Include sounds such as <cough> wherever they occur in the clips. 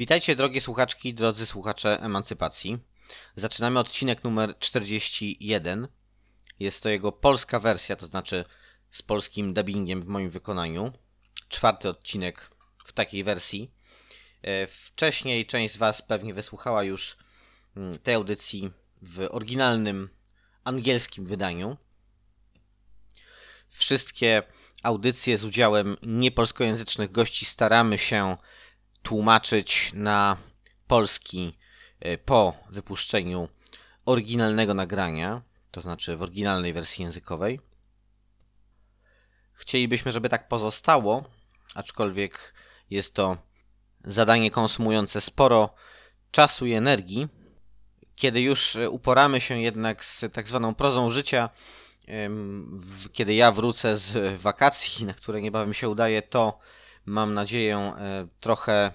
Witajcie drogie słuchaczki, drodzy słuchacze Emancypacji. Zaczynamy odcinek numer 41. Jest to jego polska wersja, to znaczy z polskim dubbingiem w moim wykonaniu. Czwarty odcinek w takiej wersji. E, Wcześniej część z Was pewnie wysłuchała już mm, tej audycji w oryginalnym angielskim wydaniu. Wszystkie audycje z udziałem niepolskojęzycznych gości staramy się tłumaczyć na polski e, po wypuszczeniu oryginalnego nagrania, to znaczy w oryginalnej wersji językowej. Chcielibyśmy, żeby tak pozostało, aczkolwiek jest to zadanie konsumujące sporo czasu i energii. Kiedy już e, uporamy się jednak z tak zwaną prozą życia, kiedy ja wrócę z wakacji, na które niebawem się udaje, to mam nadzieję e, trochę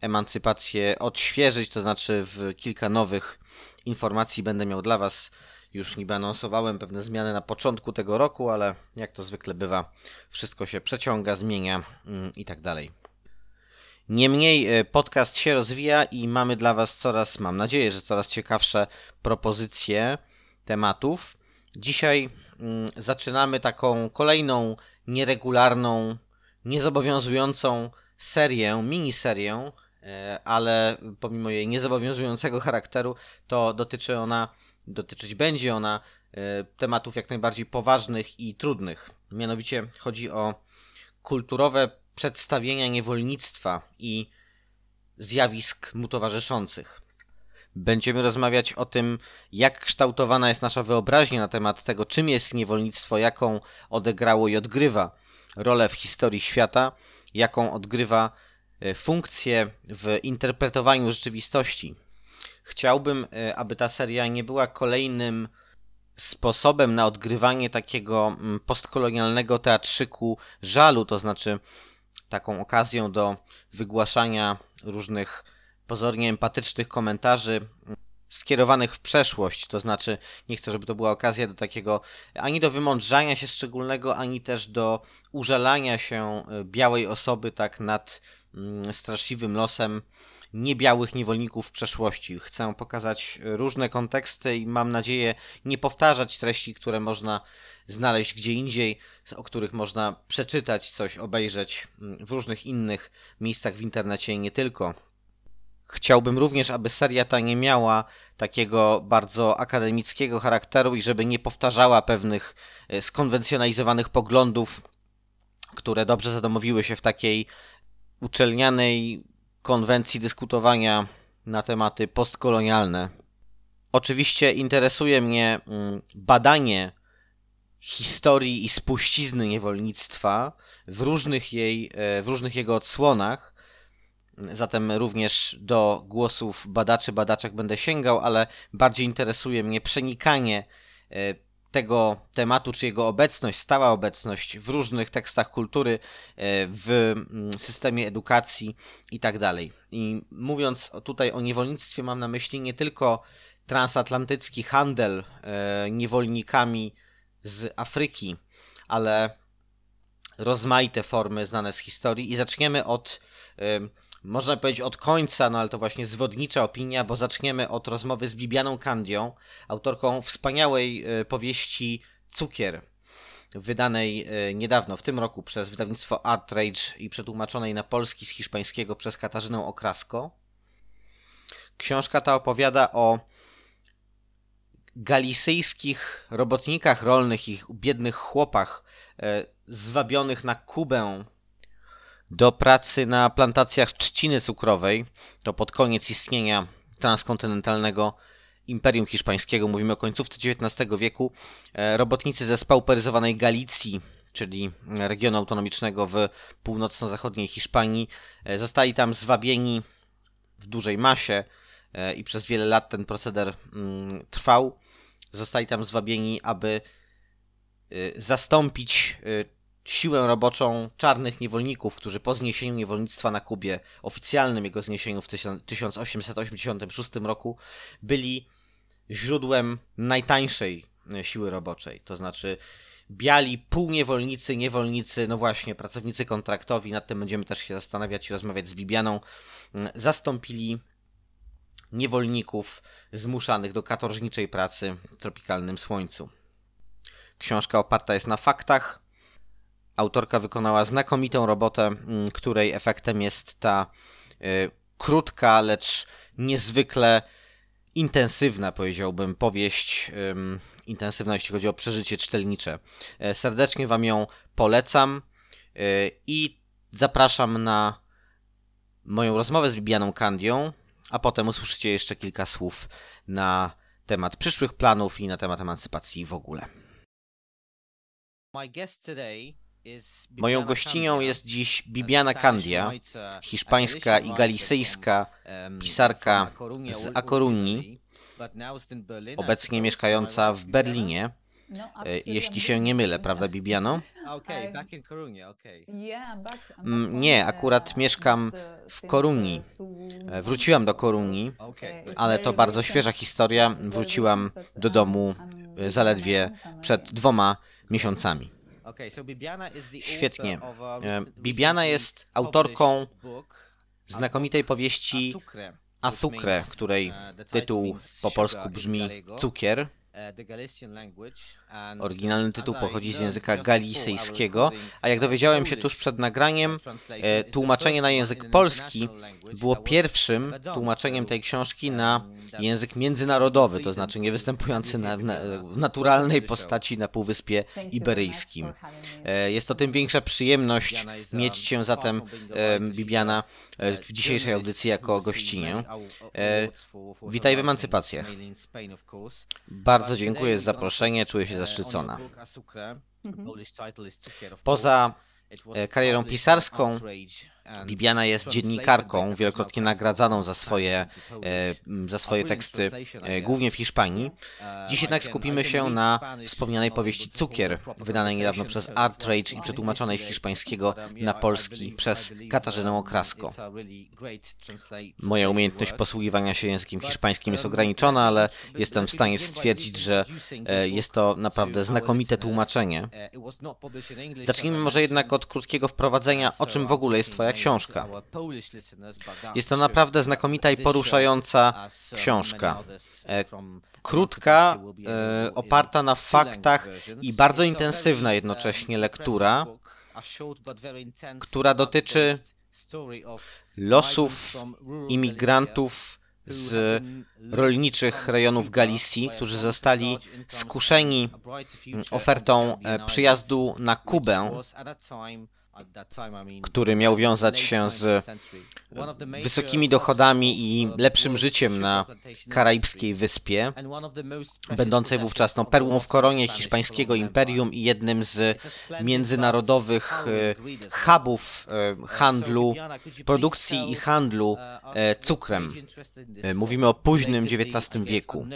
emancypację odświeżyć, to znaczy w kilka nowych informacji będę miał dla Was. Już niby anonsowałem pewne zmiany na początku tego roku, ale jak to zwykle bywa, wszystko się przeciąga, zmienia mm, i tak dalej. Niemniej e, podcast się rozwija i mamy dla Was coraz, mam nadzieję, że coraz ciekawsze propozycje tematów. Dzisiaj mm, zaczynamy taką kolejną nieregularną, niezobowiązującą serię, miniserię, e, ale pomimo jej niezobowiązującego charakteru, to dotyczy ona, dotyczyć będzie ona e, tematów jak najbardziej poważnych i trudnych. Mianowicie chodzi o kulturowe przedstawienia niewolnictwa i zjawisk mu towarzyszących. Będziemy rozmawiać o tym, jak kształtowana jest nasza wyobraźnia na temat tego, czym jest niewolnictwo, jaką odegrało i odgrywa rolę w historii świata, jaką odgrywa e, funkcję w interpretowaniu rzeczywistości. Chciałbym, e, aby ta seria nie była kolejnym sposobem na odgrywanie takiego mm, postkolonialnego teatrzyku żalu, to znaczy taką okazją do wygłaszania różnych pozornie empatycznych komentarzy skierowanych w przeszłość, to znaczy nie chcę, żeby to była okazja do takiego ani do wymądrzania się szczególnego, ani też do użalania się y, białej osoby tak nad mm, straszliwym losem niebiałych niewolników w przeszłości. Chcę pokazać różne konteksty i mam nadzieję nie powtarzać treści, które można znaleźć gdzie indziej, o których można przeczytać coś, obejrzeć mm, w różnych innych miejscach w internecie i nie tylko. Chciałbym również, aby seria ta nie miała takiego bardzo akademickiego charakteru i żeby nie powtarzała pewnych e, skonwencjonalizowanych poglądów, które dobrze zadomowiły się w takiej uczelnianej konwencji dyskutowania na tematy postkolonialne. Oczywiście interesuje mnie mm, badanie historii i spuścizny niewolnictwa w różnych, jej, e, w różnych jego odsłonach. Zatem również do głosów badaczy, badaczek będę sięgał, ale bardziej interesuje mnie przenikanie e, tego tematu, czy jego obecność, stała obecność w różnych tekstach kultury, e, w mm, systemie edukacji i tak dalej. I mówiąc tutaj o niewolnictwie, mam na myśli nie tylko transatlantycki handel e, niewolnikami z Afryki, ale rozmaite formy znane z historii i zaczniemy od, można powiedzieć od końca, no ale to właśnie zwodnicza opinia, bo zaczniemy od rozmowy z Bibianą Kandią, autorką wspaniałej y, powieści Cukier, wydanej y, niedawno, w tym roku przez wydawnictwo Artrage i przetłumaczonej na polski z hiszpańskiego przez Katarzynę Okrasko. Książka ta opowiada o galicyjskich robotnikach rolnych i biednych chłopach e, zwabionych na Kubę do pracy na plantacjach trzciny cukrowej. To pod koniec istnienia transkontynentalnego Imperium Hiszpańskiego, mówimy o końcówce XIX wieku. E, Robotnicy ze spauperyzowanej Galicji, czyli regionu autonomicznego w północno-zachodniej Hiszpanii, e, zostali tam zwabieni w dużej masie e, i przez wiele lat ten proceder mm, trwał. Zostali tam zwabieni, aby zastąpić siłę roboczą czarnych niewolników, którzy po zniesieniu niewolnictwa na Kubie, oficjalnym jego zniesieniu w 1886 roku, byli źródłem najtańszej y, siły roboczej. To znaczy biali półniewolnicy, niewolnicy, no właśnie, pracownicy kontraktowi, nad tym będziemy też się zastanawiać i rozmawiać z Bibianą, zastąpili niewolników zmuszanych do katorżniczej pracy w tropikalnym słońcu. Książka oparta jest na faktach. Autorka wykonała znakomitą robotę, której efektem jest ta y, krótka, lecz niezwykle intensywna, powiedziałbym, powieść. Intensywna, jeśli chodzi o przeżycie czytelnicze. Y, serdecznie Wam ją polecam y, i zapraszam na moją rozmowę z Bibianą Kandią, a potem usłyszycie jeszcze kilka słów na temat przyszłych planów i na temat emancypacji w ogóle. Moją gościnią jest dziś Bibiana Candia, hiszpańska i galicyjska pisarka z A Coruni, obecnie mieszkająca w Berlinie. Jeśli się nie mylę, prawda, Bibiano? Mm, nie, akurat mieszkam w Koruni. Wróciłam do Koruni, ale to bardzo świeża historia. Wróciłam do domu zaledwie przed dwoma miesiącami. Świetnie. Bibiana jest autorką znakomitej powieści Asukre, której tytuł po polsku brzmi Cukier. Oryginalny tytuł pochodzi z języka galicyjskiego, a jak dowiedziałem się tuż przed nagraniem, e, tłumaczenie na język polski było pierwszym tłumaczeniem tej książki na język międzynarodowy, to znaczy nie występujący na, na, w naturalnej postaci na Półwyspie Iberyjskim. E, jest to tym większa przyjemność mieć Cię zatem, e, Bibiana, w dzisiejszej audycji jako gościnie. Witaj w emancypacjach. Bardzo dziękuję za zaproszenie, czuję się zaszczycona. Poza karierą pisarską Bibiana jest dziennikarką, wielokrotnie nagradzaną za swoje, e, za swoje teksty, e, głównie w Hiszpanii. Dziś jednak skupimy się na wspomnianej powieści Cukier, wydanej niedawno przez Art Rage i przetłumaczonej z hiszpańskiego na polski przez Katarzynę Okrasko. Moja umiejętność posługiwania się językiem hiszpańskim jest ograniczona, ale jestem w stanie stwierdzić, że e, jest to naprawdę znakomite tłumaczenie. Zacznijmy może jednak od krótkiego wprowadzenia, o czym w ogóle jest Twoja książka. Jest to naprawdę znakomita i poruszająca książka. E, krótka, e, oparta na faktach i bardzo intensywna jednocześnie lektura, która dotyczy losów imigrantów z rolniczych rejonów Galicji, którzy zostali skuszeni ofertą e, przyjazdu na Kubę który miał wiązać się z wysokimi dochodami i lepszym życiem na karaibskiej wyspie, będącej wówczas no, perłą w koronie hiszpańskiego imperium i jednym z międzynarodowych e, hubów e, handlu, produkcji i handlu e, cukrem. Mówimy o późnym XIX wieku.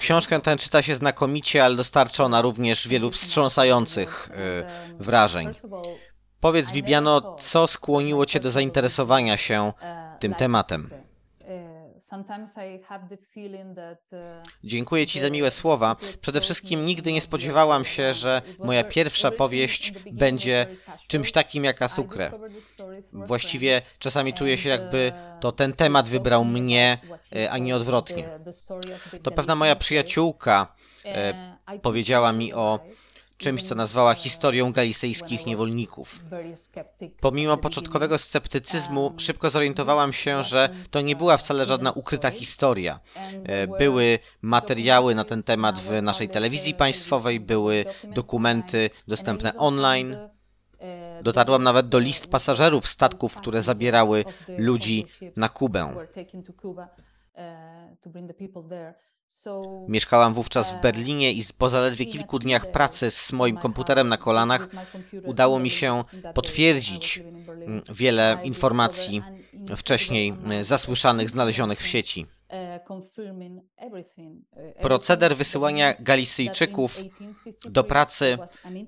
Książkę tę czyta się znakomicie, ale dostarcza ona również wielu wstrząsających wrażeń. Powiedz, Bibiano, co skłoniło Cię do zainteresowania się tym tematem? Dziękuję Ci za miłe słowa. Przede wszystkim nigdy nie spodziewałam się, że moja pierwsza powieść będzie czymś takim jak Asukre. Właściwie czasami czuję się, jakby to ten temat wybrał mnie, a nie odwrotnie. To pewna moja przyjaciółka powiedziała mi o czymś, co nazwała historią galicyjskich niewolników. Pomimo początkowego sceptycyzmu, szybko zorientowałam się, że to nie była wcale żadna ukryta historia. E, były materiały na ten temat w naszej telewizji państwowej, były dokumenty dostępne online. Dotarłam nawet do list pasażerów statków, które zabierały ludzi na Kubę. Mieszkałam wówczas w Berlinie i po zaledwie kilku dniach pracy z moim komputerem na kolanach udało mi się potwierdzić wiele informacji wcześniej e, zasłyszanych, znalezionych w sieci. Proceder wysyłania Galicyjczyków do pracy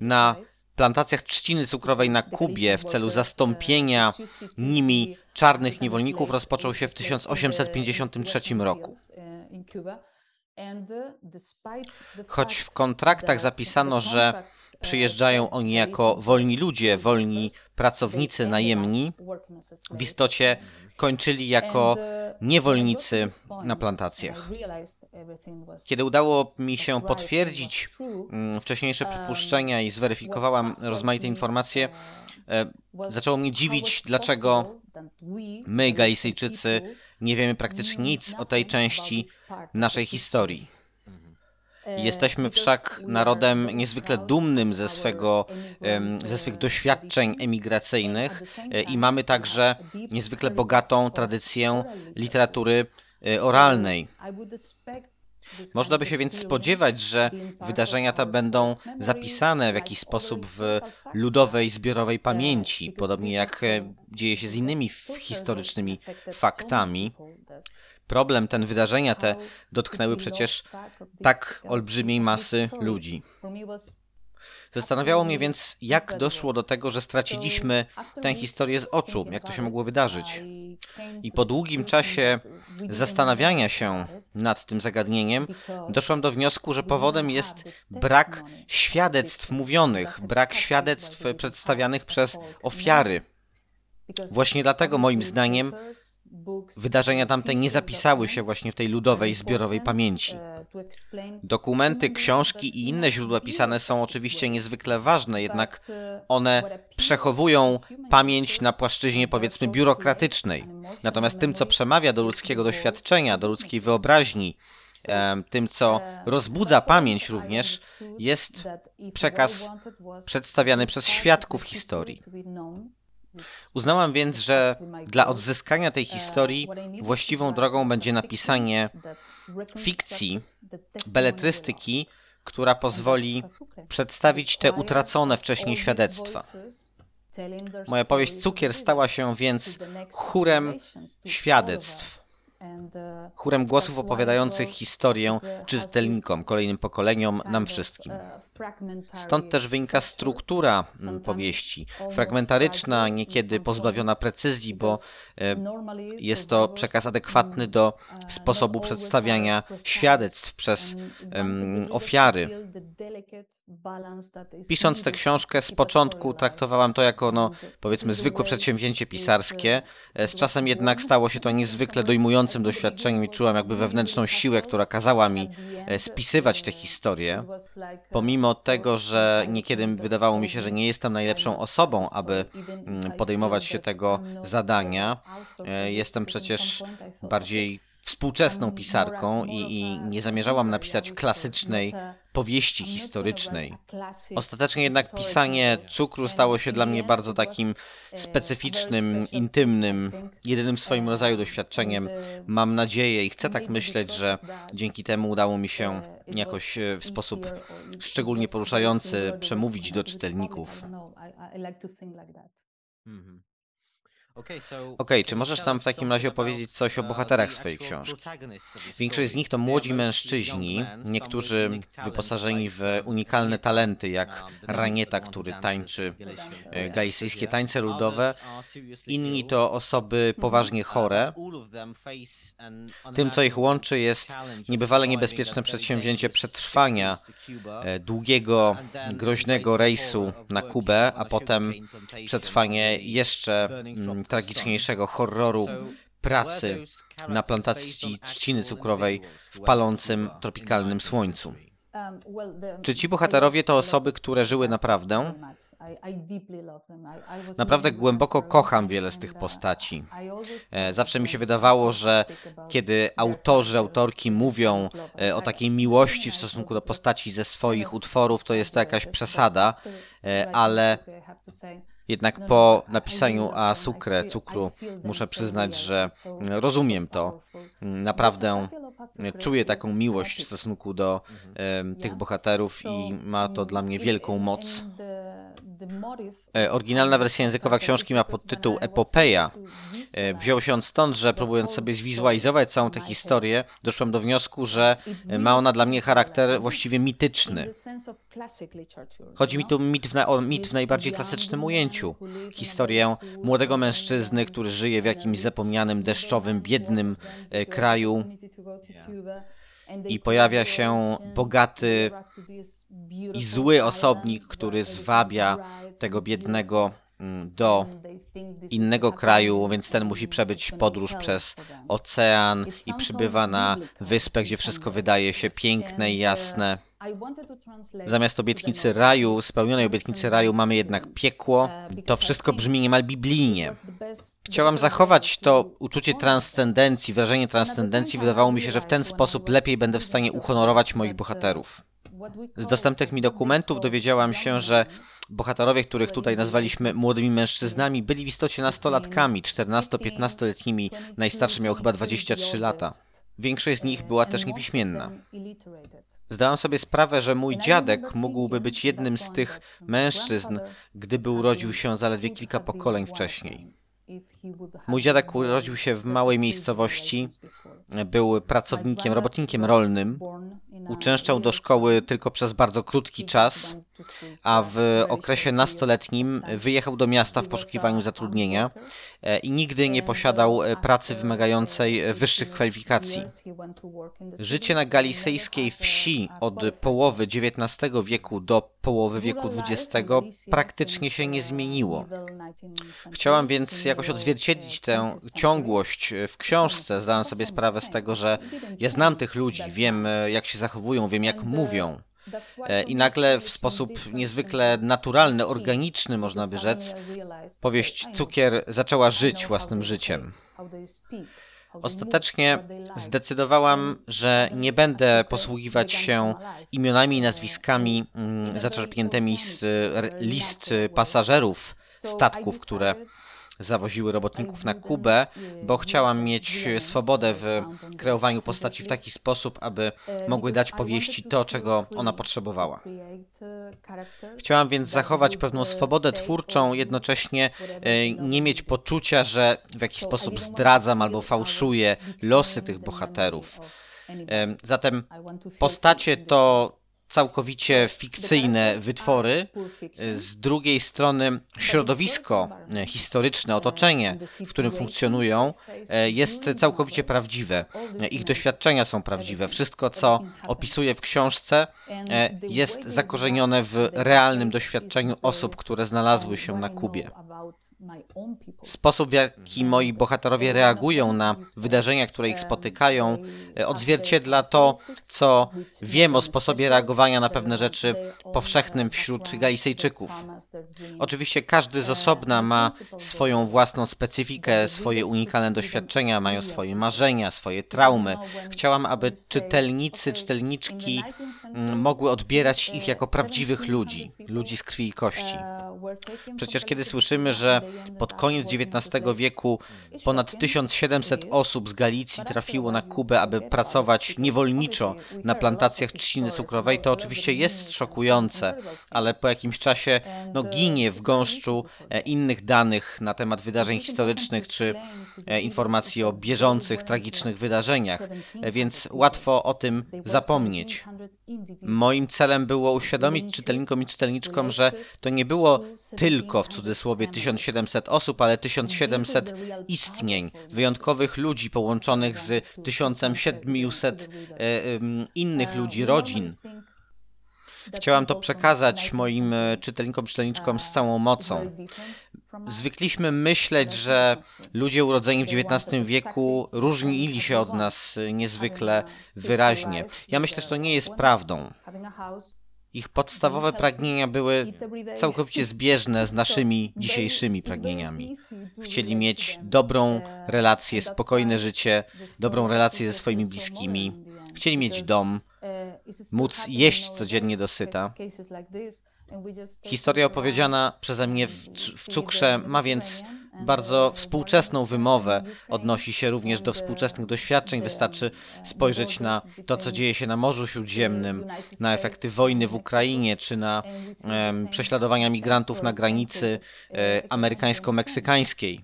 na plantacjach trzciny cukrowej na Kubie w celu zastąpienia nimi czarnych niewolników rozpoczął się w 1853 roku. Choć w kontraktach zapisano, że przyjeżdżają oni jako wolni ludzie, wolni pracownicy najemni, w istocie kończyli jako niewolnicy na plantacjach. Kiedy udało mi się potwierdzić mm, wcześniejsze przypuszczenia i zweryfikowałam rozmaite informacje, e, zaczęło mnie dziwić, dlaczego my, Galicyjczycy, nie wiemy praktycznie nic o tej części naszej historii. Jesteśmy wszak narodem niezwykle dumnym ze, swego, ze swych doświadczeń emigracyjnych e, i mamy także niezwykle bogatą tradycję literatury e, oralnej. Można by się więc spodziewać, że wydarzenia te będą zapisane w jakiś sposób w ludowej, zbiorowej pamięci, podobnie jak e, dzieje się z innymi historycznymi faktami. Problem, ten wydarzenia te dotknęły przecież tak olbrzymiej masy ludzi. Zastanawiało mnie więc, jak doszło do tego, że straciliśmy tę historię z oczu, jak to się mogło wydarzyć. I po długim czasie zastanawiania się nad tym zagadnieniem, doszłam do wniosku, że powodem jest brak świadectw mówionych, brak świadectw przedstawianych przez ofiary. Właśnie dlatego, moim zdaniem, Wydarzenia tamte nie zapisały się właśnie w tej ludowej, zbiorowej pamięci. Dokumenty, książki i inne źródła pisane są oczywiście niezwykle ważne, jednak one przechowują pamięć na płaszczyźnie powiedzmy biurokratycznej. Natomiast tym, co przemawia do ludzkiego doświadczenia, do ludzkiej wyobraźni, tym, co rozbudza pamięć również, jest przekaz przedstawiany przez świadków historii. Uznałam więc, że dla odzyskania tej historii właściwą drogą będzie napisanie fikcji, beletrystyki, która pozwoli przedstawić te utracone wcześniej świadectwa. Moja powieść Cukier stała się więc chórem świadectw chórem głosów opowiadających historię czytelnikom, kolejnym pokoleniom, nam wszystkim. Stąd też wynika struktura mm, powieści. Fragmentaryczna, niekiedy pozbawiona precyzji, bo e, jest to przekaz adekwatny do sposobu przedstawiania świadectw przez ofiary. Pisząc tę książkę, z początku traktowałam to jako, no, powiedzmy, zwykłe przedsięwzięcie pisarskie. E, z czasem jednak stało się to <laughs> niezwykle dojmującym doświadczeniem i czułam jakby wewnętrzną siłę, która kazała mi e, spisywać tę historię. Pomimo tego, że niekiedy wydawało mi się, że nie jestem najlepszą osobą, aby mm, podejmować się tego zadania, e, jestem przecież bardziej współczesną pisarką i, i, nie zamierzałam napisać klasycznej powieści historycznej. Ostatecznie jednak pisanie cukru stało się dla mnie bardzo takim specyficznym, intymnym, jedynym w swoim rodzaju doświadczeniem. Mam nadzieję i chcę tak myśleć, że dzięki temu udało mi się jakoś e, w sposób szczególnie poruszający przemówić do czytelników. Mhm. Okej, okay, czy możesz nam w takim razie opowiedzieć coś o bohaterach swojej książki? Większość z nich to młodzi mężczyźni, niektórzy wyposażeni w unikalne talenty, jak Ranieta, który tańczy e, galicyjskie tańce ludowe, inni to osoby poważnie chore. Tym, co ich łączy, jest niebywale niebezpieczne przedsięwzięcie przetrwania e, długiego, groźnego rejsu na Kubę, a potem przetrwanie jeszcze tragiczniejszego horroru pracy na plantacji trzciny cukrowej w palącym tropikalnym słońcu. Czy ci bohaterowie to osoby, które żyły naprawdę? Naprawdę głęboko kocham wiele z tych postaci. E, zawsze mi się wydawało, że kiedy autorzy, autorki mówią e, o takiej miłości w stosunku do postaci ze swoich utworów, to jest to jakaś przesada, e, ale jednak no, po no, napisaniu A Sucre, cukru, muszę przyznać, że rozumiem to. Naprawdę czuję taką miłość w stosunku do tych bohaterów i ma to dla mnie wielką moc. E, oryginalna wersja językowa książki ma podtytuł Epopeja. E, wziął się on stąd, że próbując sobie zwizualizować całą tę historię, doszłem do wniosku, że ma ona dla mnie charakter właściwie mityczny. Chodzi mi tu mit w, o mit w najbardziej klasycznym ujęciu. Historię młodego mężczyzny, który żyje w jakimś zapomnianym, deszczowym, biednym e, kraju i pojawia się bogaty i zły osobnik, który zwabia tego biednego mm, do innego kraju, więc ten musi przebyć podróż przez ocean i przybywa na wyspę, gdzie wszystko wydaje się piękne i jasne. Zamiast obietnicy raju, spełnionej obietnicy raju, mamy jednak piekło. To wszystko brzmi niemal biblijnie. Chciałam zachować to uczucie transcendencji, wrażenie transcendencji. Wydawało mi się, że w ten sposób lepiej będę w stanie uhonorować moich bohaterów. Z dostępnych mi dokumentów dowiedziałam się, że bohaterowie, których tutaj nazwaliśmy młodymi mężczyznami, byli w istocie nastolatkami, 14-15-letnimi. Najstarszy miał chyba 23 lata. Większość z nich była też niepiśmienna. Zdałam sobie sprawę, że mój dziadek mógłby być jednym z tych mężczyzn, gdyby urodził się zaledwie kilka pokoleń wcześniej. Mój dziadek urodził się w małej miejscowości, był pracownikiem, robotnikiem rolnym. Uczęszczał do szkoły tylko przez bardzo krótki czas, a w okresie nastoletnim wyjechał do miasta w poszukiwaniu zatrudnienia e, i nigdy nie posiadał e, pracy wymagającej wyższych kwalifikacji. Życie na galicyjskiej wsi od połowy XIX wieku do połowy wieku XX praktycznie się nie zmieniło. Chciałam więc jakoś odzwierciedlić tę ciągłość w książce. Zdałam sobie sprawę z tego, że ja znam tych ludzi, wiem jak się zachowują, wiem jak mówią. E, I nagle w sposób niezwykle naturalny, organiczny, można by rzec, powieść Cukier zaczęła żyć własnym życiem. Ostatecznie zdecydowałam, że nie będę posługiwać się imionami i nazwiskami mm, zaczerpniętymi z list pasażerów statków, które zawoziły robotników na Kubę, bo chciałam mieć swobodę w kreowaniu postaci w taki sposób, aby mogły dać powieści to, czego ona potrzebowała. Chciałam więc zachować pewną swobodę twórczą, jednocześnie e, nie mieć poczucia, że w jakiś sposób zdradzam albo fałszuję losy tych bohaterów. Zatem postacie to całkowicie fikcyjne wytwory, z drugiej strony środowisko historyczne, otoczenie, w którym funkcjonują, jest całkowicie prawdziwe. Ich doświadczenia są prawdziwe. Wszystko, co opisuję w książce, jest zakorzenione w realnym doświadczeniu osób, które znalazły się na Kubie. Sposób, w jaki moi bohaterowie reagują na wydarzenia, które ich spotykają, e, odzwierciedla to, co wiem o sposobie reagowania na pewne rzeczy powszechnym wśród Galicyjczyków. Oczywiście każdy z osobna ma swoją własną specyfikę, swoje unikalne doświadczenia, mają swoje marzenia, swoje traumy. Chciałam, aby czytelnicy, czytelniczki mm, mogły odbierać ich jako prawdziwych ludzi, ludzi z krwi i kości. Przecież kiedy słyszymy, że pod koniec XIX wieku ponad 1700 osób z Galicji trafiło na Kubę, aby pracować niewolniczo na plantacjach trzciny cukrowej, to oczywiście jest szokujące, ale po jakimś czasie no, ginie w gąszczu e, innych danych na temat wydarzeń historycznych czy e, informacji o bieżących, tragicznych wydarzeniach, e, więc łatwo o tym zapomnieć. Moim celem było uświadomić czytelnikom i czytelniczkom, że to nie było tylko w cudzysłowie 1700 osób, ale 1700 istnień, wyjątkowych ludzi połączonych z 1700 innych ludzi, rodzin. Chciałam to przekazać moim e, czytelnikom, czytelniczkom z całą mocą. Zwykliśmy myśleć, że ludzie urodzeni w XIX wieku różnili się od nas niezwykle wyraźnie. Ja myślę, że to nie jest prawdą. Ich podstawowe pragnienia były całkowicie zbieżne z naszymi dzisiejszymi pragnieniami. Chcieli mieć dobrą relację, spokojne życie, dobrą relację ze swoimi bliskimi. Chcieli mieć dom, móc jeść codziennie dosyta. Historia opowiedziana przeze mnie w, w cukrze ma więc bardzo współczesną wymowę, odnosi się również do współczesnych doświadczeń. Wystarczy spojrzeć na to, co dzieje się na Morzu Śródziemnym, na efekty wojny w Ukrainie, czy na um, prześladowania migrantów na granicy e, amerykańsko-meksykańskiej.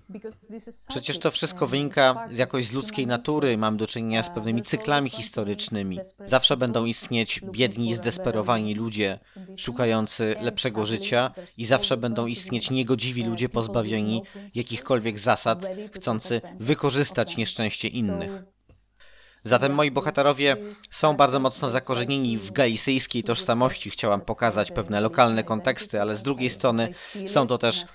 Przecież to wszystko wynika jakoś z ludzkiej natury, mam do czynienia z pewnymi cyklami historycznymi. Zawsze będą istnieć biedni zdesperowani ludzie szukający lepszego życia i zawsze będą istnieć niegodziwi ludzie pozbawieni jakichkolwiek zasad, chcący wykorzystać nieszczęście innych. Zatem moi bohaterowie są bardzo mocno zakorzenieni w galicyjskiej tożsamości. Chciałam pokazać pewne lokalne konteksty, ale z drugiej strony są to też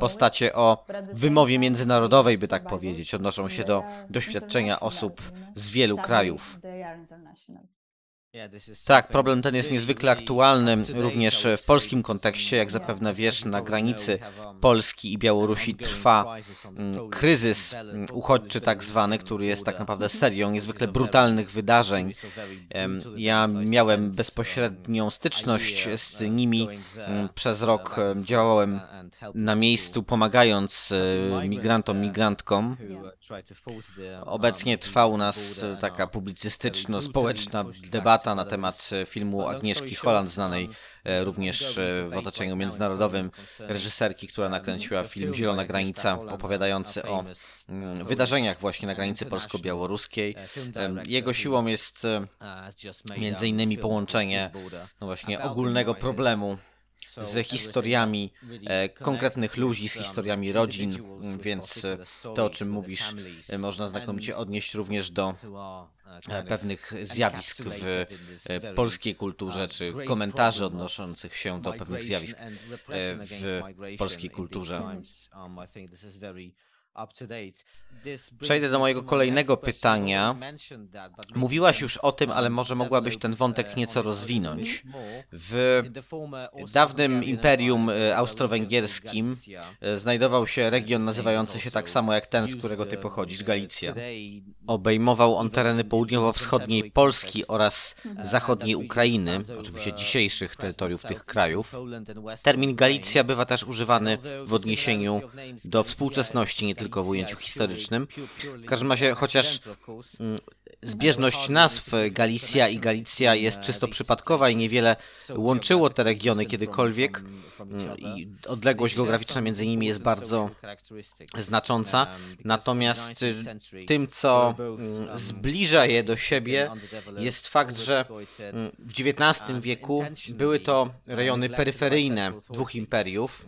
postacie o wymowie międzynarodowej, by tak powiedzieć. Odnoszą się do doświadczenia osób z wielu krajów. Tak, problem ten jest niezwykle aktualny również w polskim kontekście. Jak zapewne wiesz, na granicy Polski i Białorusi trwa mm, kryzys mm, uchodźczy tak zwany, który jest tak naprawdę serią niezwykle brutalnych wydarzeń. Ja miałem bezpośrednią styczność z nimi. Mm, przez rok działałem na miejscu pomagając e, migrantom, migrantkom. Obecnie trwa u nas taka publicystyczno-społeczna debata debata na temat e, filmu Agnieszki Holland, znanej e, również e, w otoczeniu międzynarodowym, reżyserki, która nakręciła film Zielona Granica, opowiadający o mm, wydarzeniach właśnie na granicy polsko-białoruskiej. Jego siłą jest między innymi połączenie no właśnie ogólnego problemu z historiami konkretnych ludzi, z historiami rodzin, więc to, o czym mówisz, można znakomicie odnieść również do pewnych zjawisk w e, polskiej kulturze, czy komentarzy odnoszących się do pewnych zjawisk e, w polskiej kulturze. Przejdę do mojego kolejnego pytania. Mówiłaś już o tym, ale może mogłabyś ten wątek nieco rozwinąć. W dawnym imperium e, austro-węgierskim e, znajdował się region nazywający się tak samo jak ten, z którego ty pochodzisz, Galicja. Obejmował on tereny południowo-wschodniej Polski oraz zachodniej Ukrainy, oczywiście dzisiejszych terytoriów tych krajów. Termin Galicja bywa też używany w odniesieniu do współczesności, nie tylko w ujęciu historycznym. W każdym razie, chociaż mm, zbieżność nazw Galicja i Galicja jest czysto przypadkowa i niewiele łączyło te regiony kiedykolwiek mm, i odległość geograficzna między nimi jest bardzo znacząca. Natomiast y, tym, co mm, zbliża je do siebie, jest fakt, że w XIX wieku były to rejony peryferyjne dwóch imperiów,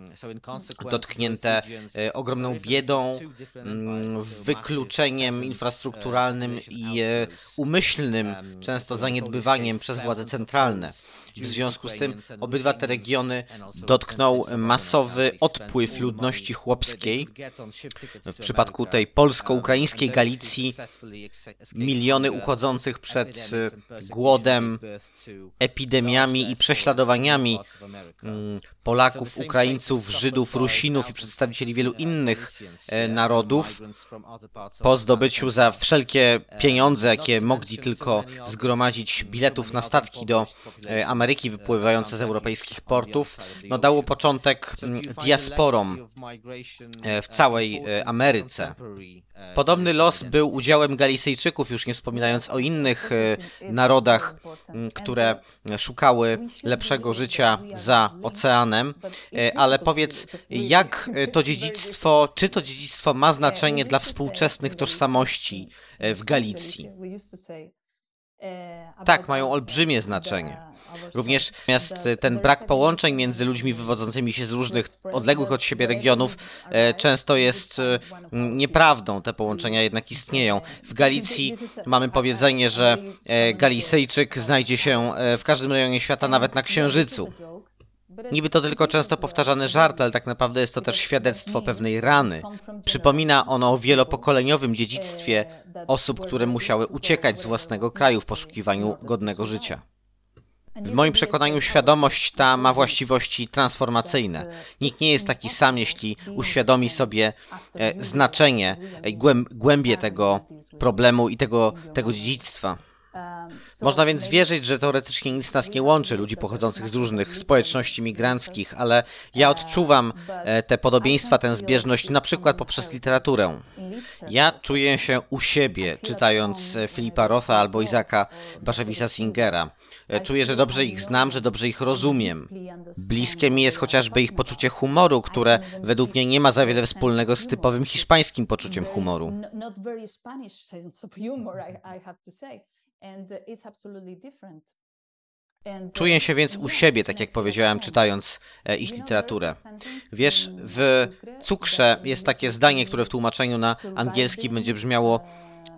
dotknięte y, ogromną biedą, Mm, wykluczeniem infrastrukturalnym i e, umyślnym, często zaniedbywaniem przez władze centralne. W związku z tym obydwa te regiony dotknął masowy odpływ ludności chłopskiej. W przypadku tej polsko-ukraińskiej Galicji miliony uchodzących przed głodem, epidemiami i prześladowaniami mm, Polaków, Ukraińców, Żydów, Rusinów i przedstawicieli wielu innych e, narodów po zdobyciu za wszelkie pieniądze, jakie mogli tylko zgromadzić biletów na statki do e, Ameryki, Ameryki wypływające z europejskich portów, no dało początek mm, diasporom e, w całej e, Ameryce. Podobny los był udziałem Galicyjczyków, już nie wspominając o innych e, narodach, które szukały lepszego życia za oceanem. Ale powiedz, jak to dziedzictwo, czy to dziedzictwo ma znaczenie dla współczesnych tożsamości w Galicji? Tak, mają olbrzymie znaczenie. Również natomiast ten brak połączeń między ludźmi wywodzącymi się z różnych odległych od siebie regionów e, często jest e, nieprawdą. Te połączenia jednak istnieją. <laughs> W Galicji mamy powiedzenie, że e, Galicyjczyk znajdzie się w każdym rejonie świata, nawet na Księżycu. Niby to tylko często powtarzany żart, ale tak naprawdę jest to też świadectwo pewnej rany. Przypomina ono o wielopokoleniowym dziedzictwie osób, które musiały uciekać z własnego kraju w poszukiwaniu godnego życia. W moim przekonaniu świadomość ta ma właściwości transformacyjne. Nikt nie jest taki sam, jeśli uświadomi sobie e, znaczenie, głębie tego problemu i tego, tego dziedzictwa. Można więc wierzyć, że teoretycznie nic nas nie łączy, ludzi pochodzących z różnych społeczności migranckich, ale ja odczuwam e, te podobieństwa, tę zbieżność na przykład poprzez literaturę. Ja czuję się u siebie, czytając e, Filipa Rotha albo Izaka Baszewisa Singera. E, czuję, że dobrze ich znam, że dobrze ich rozumiem. Bliskie mi jest chociażby ich poczucie humoru, które według mnie nie ma za wiele wspólnego z typowym hiszpańskim poczuciem humoru. Czuję się więc u siebie, tak jak powiedziałem, czytając e, ich literaturę. Wiesz, w Cukrze jest takie zdanie, które w tłumaczeniu na angielski będzie brzmiało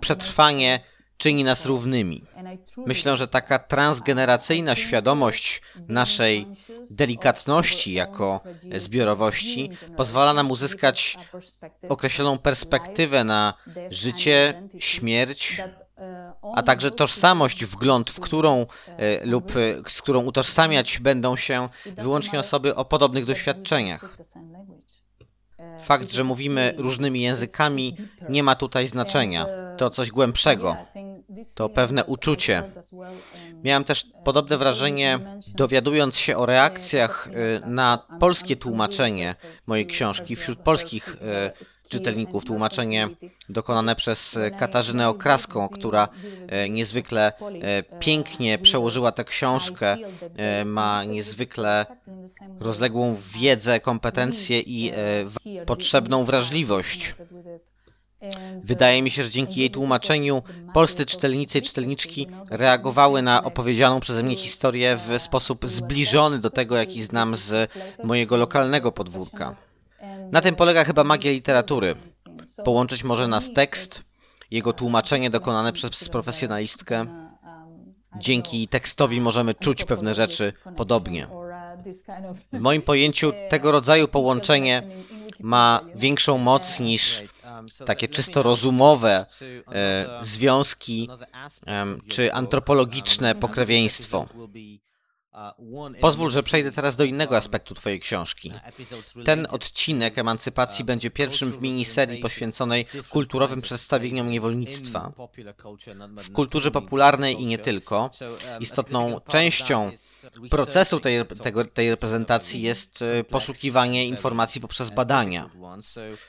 przetrwanie czyni nas równymi. Myślę, że taka transgeneracyjna świadomość naszej delikatności jako zbiorowości pozwala nam uzyskać określoną perspektywę na życie, śmierć, a także tożsamość, wgląd, w którą e, lub e, z którą utożsamiać będą się wyłącznie osoby o podobnych doświadczeniach. Fakt, że mówimy różnymi językami, nie ma tutaj znaczenia. To coś głębszego. To pewne uczucie. Miałem też podobne wrażenie, dowiadując się o reakcjach y, na polskie tłumaczenie mojej książki wśród polskich y, czytelników. Tłumaczenie dokonane przez Katarzynę Okraską, która y, niezwykle pięknie przełożyła tę książkę, ma niezwykle rozległą wiedzę, kompetencje i potrzebną wrażliwość. Wydaje mi się, że dzięki jej tłumaczeniu polscy czytelnicy i czytelniczki reagowały na opowiedzianą przeze mnie historię w sposób zbliżony do tego, jaki znam z mojego lokalnego podwórka. Na tym polega chyba magia literatury. Połączyć może nas tekst, jego tłumaczenie dokonane przez profesjonalistkę. Dzięki tekstowi możemy czuć pewne rzeczy podobnie. W moim pojęciu <laughs> tego rodzaju połączenie ma większą moc niż takie czysto rozumowe e, związki czy antropologiczne pokrewieństwo. Pozwól, że przejdę teraz do innego aspektu Twojej książki. Ten odcinek emancypacji będzie pierwszym w miniserii poświęconej kulturowym przedstawieniom niewolnictwa. W kulturze popularnej i nie tylko, istotną częścią procesu tej, tego, tej reprezentacji jest e, poszukiwanie informacji poprzez badania.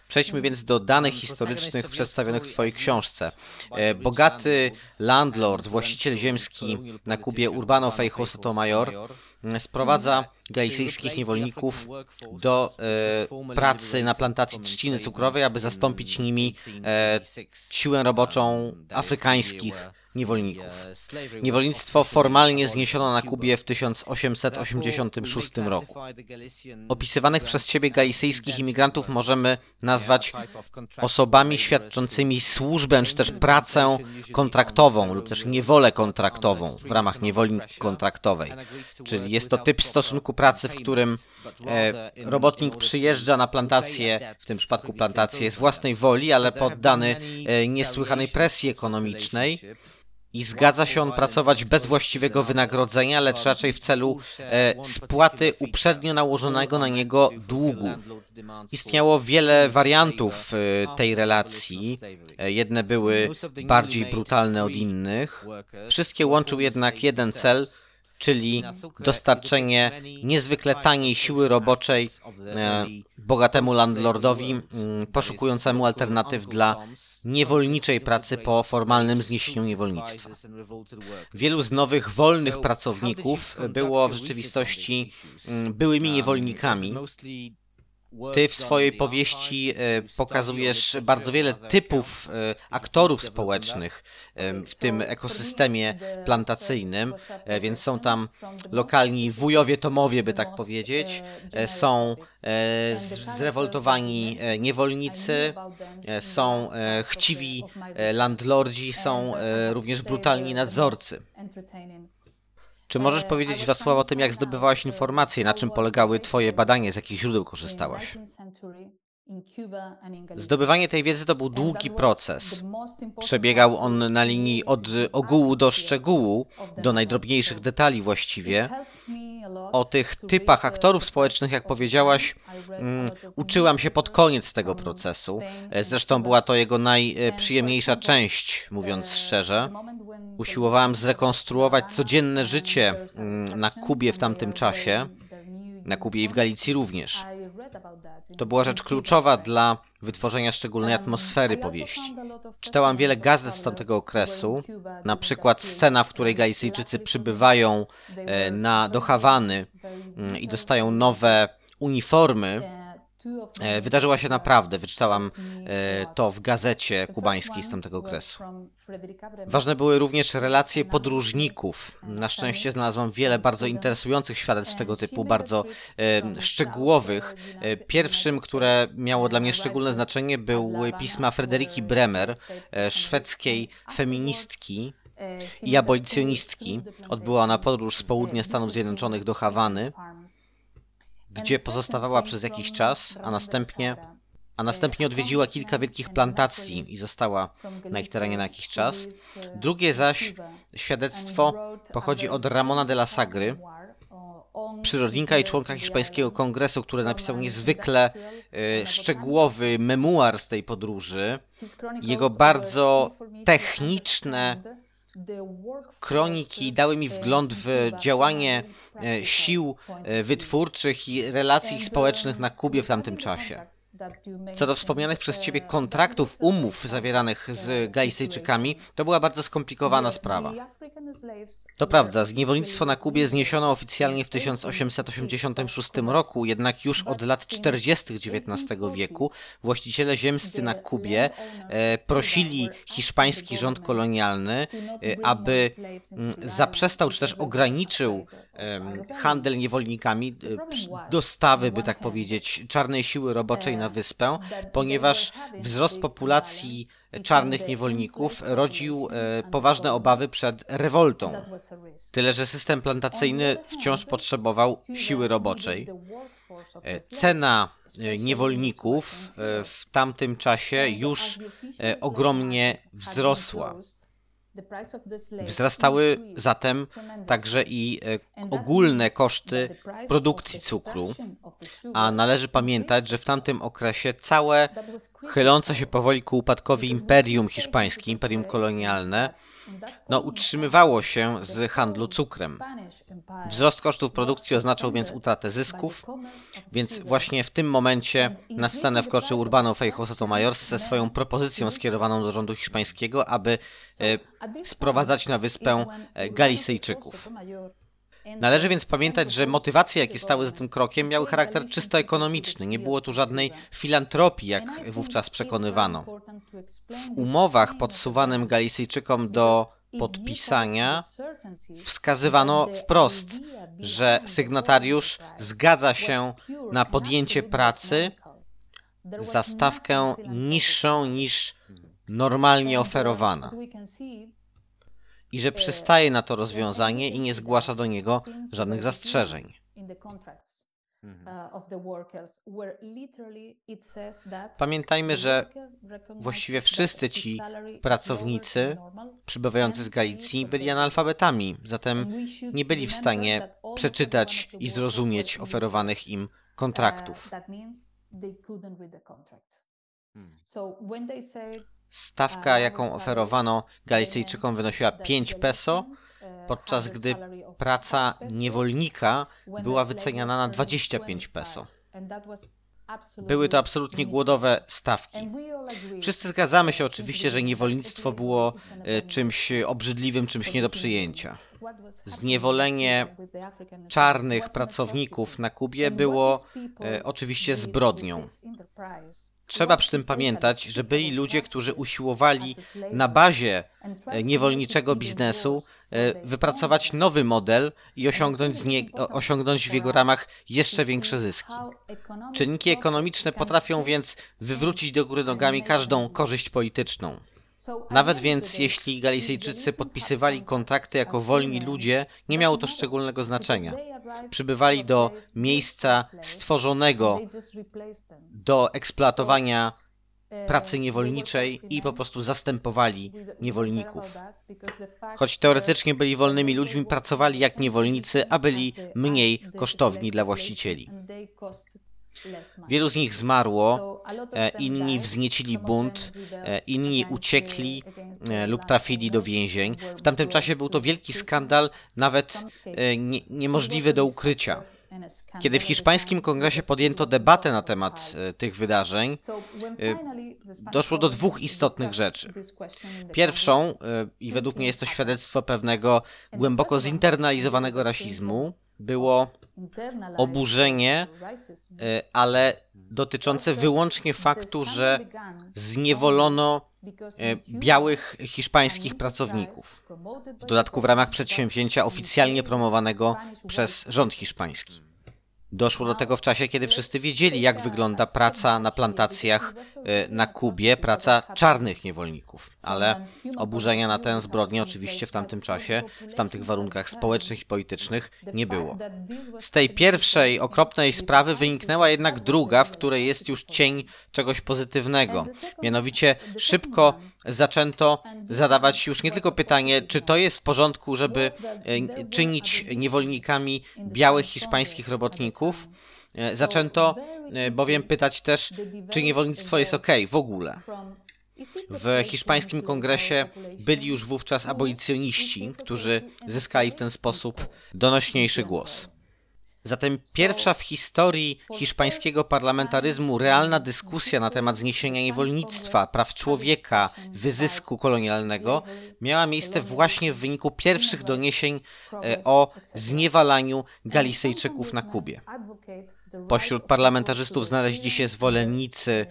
Przejdźmy więc do danych historycznych przedstawionych w Twojej książce. E, bogaty landlord, właściciel ziemski na Kubie Urbano Feijó Sotomayor sprowadza galicyjskich niewolników do e, pracy na plantacji trzciny cukrowej, aby zastąpić nimi e, siłę roboczą afrykańskich niewolników. Niewolnictwo formalnie zniesiono na Kubie w 1886 roku. Opisywanych przez siebie galicyjskich imigrantów możemy nazwać osobami świadczącymi służbę czy też pracę kontraktową lub też niewolę kontraktową w ramach niewoli kontraktowej. Czyli jest to typ stosunku pracy, w którym e, robotnik przyjeżdża na plantację, w tym przypadku plantację z własnej woli, ale poddany e, niesłychanej presji ekonomicznej i zgadza się on pracować bez właściwego wynagrodzenia, lecz raczej w celu e, spłaty uprzednio nałożonego na niego długu. Istniało wiele wariantów e, tej relacji. E, jedne były bardziej brutalne od innych. Wszystkie łączył jednak jeden cel – czyli dostarczenie niezwykle taniej siły roboczej e, bogatemu landlordowi mm, poszukującemu alternatyw dla niewolniczej pracy po formalnym zniesieniu niewolnictwa. Wielu z nowych wolnych pracowników było w rzeczywistości mm, byłymi niewolnikami, ty w swojej powieści e, pokazujesz bardzo wiele typów e, aktorów społecznych e, w tym ekosystemie plantacyjnym, więc są tam lokalni wujowie Tomowie, by tak powiedzieć, są zrewoltowani niewolnicy, są chciwi landlordzi, są również brutalni nadzorcy. Czy możesz powiedzieć dwa słowa o tym, jak zdobywałaś informacje, na czym polegały Twoje badania, z jakich źródeł korzystałaś? Zdobywanie tej wiedzy to był długi proces. Przebiegał on na linii od ogółu do szczegółu, do najdrobniejszych detali właściwie. o tych typach aktorów społecznych, jak powiedziałaś, mm, uczyłam się pod koniec tego procesu. E, Zresztą była to jego najprzyjemniejsza część, mówiąc szczerze. Usiłowałem zrekonstruować codzienne życie mm, na Kubie w tamtym czasie, na Kubie i w Galicji również. To była rzecz kluczowa dla wytworzenia szczególnej atmosfery powieści. Czytałam wiele gazet z tamtego okresu, na przykład scena, w której Galicyjczycy przybywają e, na, do Hawany i dostają nowe uniformy. E, Wydarzyła się naprawdę. Wyczytałam e, to w gazecie kubańskiej z tamtego okresu. Ważne były również relacje podróżników. Na szczęście znalazłam wiele bardzo interesujących świadectw tego typu, bardzo e, szczegółowych. Pierwszym, które miało dla mnie szczególne znaczenie, były pisma Frederiki Bremer, szwedzkiej feministki i abolicjonistki. Odbyła ona podróż z południa Stanów Zjednoczonych do Hawany, gdzie pozostawała przez jakiś czas, a następnie a następnie odwiedziła kilka wielkich plantacji i została na ich terenie na jakiś czas. Drugie zaś świadectwo pochodzi od Ramona de la Sagry, przyrodnika i członka hiszpańskiego kongresu, który napisał niezwykle e, szczegółowy memuar z tej podróży. Jego bardzo techniczne kroniki dały mi wgląd w działanie e, sił e, wytwórczych i relacji społecznych na Kubie w tamtym czasie. Co do wspomnianych przez Ciebie kontraktów, umów zawieranych z Galicyjczykami, to była bardzo skomplikowana sprawa. To prawda, zniewolnictwo na Kubie zniesiono oficjalnie w 1886 roku, jednak już od lat 40. XIX wieku właściciele ziemscy na Kubie e, prosili hiszpański rząd kolonialny, e, aby zaprzestał czy też ograniczył em, handel niewolnikami, e, dostawy, by tak powiedzieć, czarnej siły roboczej na wyspę, ponieważ wzrost populacji czarnych niewolników rodził e, poważne obawy przed rewoltą. Tyle, że system plantacyjny wciąż potrzebował siły roboczej. E, Cena e, niewolników w tamtym czasie już ogromnie wzrosła. Wzrastały zatem także i e, ogólne koszty produkcji cukru, a należy pamiętać, że w tamtym okresie całe chylące się powoli ku upadkowi imperium hiszpańskie, imperium kolonialne, no, utrzymywało się z handlu cukrem. Wzrost kosztów produkcji oznaczał więc utratę zysków, więc właśnie w tym momencie na scenę wkroczył Urbano Feijóo Sotomayor ze swoją propozycją skierowaną do rządu hiszpańskiego, aby e, sprowadzać na wyspę e, Galicyjczyków. Należy więc pamiętać, że motywacje, jakie stały za tym krokiem, miały charakter czysto ekonomiczny. Nie było tu żadnej filantropii, jak wówczas przekonywano. W umowach podsuwanym Galicyjczykom do podpisania wskazywano wprost, że sygnatariusz zgadza się na podjęcie pracy za stawkę niższą niż normalnie oferowana i że przystaje na to rozwiązanie i nie zgłasza do niego żadnych zastrzeżeń. Pamiętajmy, że właściwie wszyscy ci pracownicy przybywający z Galicji byli analfabetami, zatem nie byli w stanie przeczytać i zrozumieć oferowanych im kontraktów. Stawka, jaką oferowano Galicyjczykom, wynosiła 5 peso, podczas gdy praca niewolnika była wyceniana na 25 peso. Były to absolutnie głodowe stawki. Wszyscy zgadzamy się oczywiście, że niewolnictwo było e, czymś obrzydliwym, czymś nie do przyjęcia. Zniewolenie czarnych pracowników na Kubie było e, oczywiście zbrodnią. Trzeba przy tym pamiętać, że byli ludzie, którzy usiłowali na bazie e, niewolniczego biznesu e, wypracować nowy model i osiągnąć, z nie, osiągnąć w jego ramach jeszcze większe zyski. Czynniki ekonomiczne potrafią więc wywrócić do góry nogami każdą korzyść polityczną. Nawet więc jeśli Galicyjczycy podpisywali kontrakty jako wolni ludzie, nie miało to szczególnego znaczenia. Przybywali do miejsca stworzonego do eksploatowania pracy niewolniczej i po prostu zastępowali niewolników. Choć teoretycznie byli wolnymi ludźmi, pracowali jak niewolnicy, a byli mniej kosztowni dla właścicieli. Wielu z nich zmarło, e, inni wzniecili bunt, e, inni uciekli e, lub trafili do więzień. W tamtym czasie był to wielki skandal, nawet nie, niemożliwy do ukrycia. Kiedy w hiszpańskim kongresie podjęto debatę na temat tych wydarzeń, doszło do dwóch istotnych rzeczy. Pierwszą, i według mnie jest to świadectwo pewnego głęboko zinternalizowanego rasizmu, było oburzenie, e, ale dotyczące wyłącznie faktu, że zniewolono e, białych hiszpańskich pracowników. W dodatku w ramach przedsięwzięcia oficjalnie promowanego przez rząd hiszpański. Doszło do tego w czasie, kiedy wszyscy wiedzieli, jak wygląda praca na plantacjach e, na Kubie, praca czarnych niewolników. Ale oburzenia na tę zbrodnię oczywiście w tamtym czasie, w tamtych warunkach społecznych i politycznych nie było. Z tej pierwszej okropnej sprawy wyniknęła jednak druga, w której jest już cień czegoś pozytywnego. Mianowicie szybko zaczęto zadawać już nie tylko pytanie, czy to jest w porządku, żeby e, czynić niewolnikami białych hiszpańskich robotników. E, zaczęto e, bowiem pytać też, czy niewolnictwo jest ok w ogóle. W hiszpańskim kongresie byli już wówczas abolicjoniści, którzy zyskali w ten sposób donośniejszy głos. Zatem pierwsza w historii hiszpańskiego parlamentaryzmu realna dyskusja na temat zniesienia niewolnictwa, praw człowieka, wyzysku kolonialnego miała miejsce właśnie w wyniku pierwszych doniesień e, o zniewalaniu Galisyjczyków na Kubie. Pośród parlamentarzystów znaleźli się zwolennicy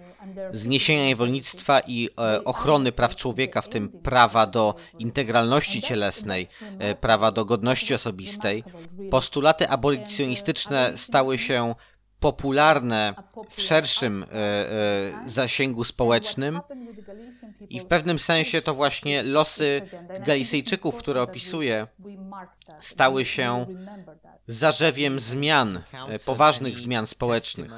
zniesienia niewolnictwa i e, ochrony praw człowieka, w tym prawa do integralności cielesnej, e, prawa do godności osobistej. Postulaty abolicjonistyczne stały się popularne w szerszym e, e, zasięgu społecznym. i w pewnym sensie to właśnie losy Galisyjczyków, które opisuje, stały się zarzewiem zmian, e, poważnych zmian społecznych.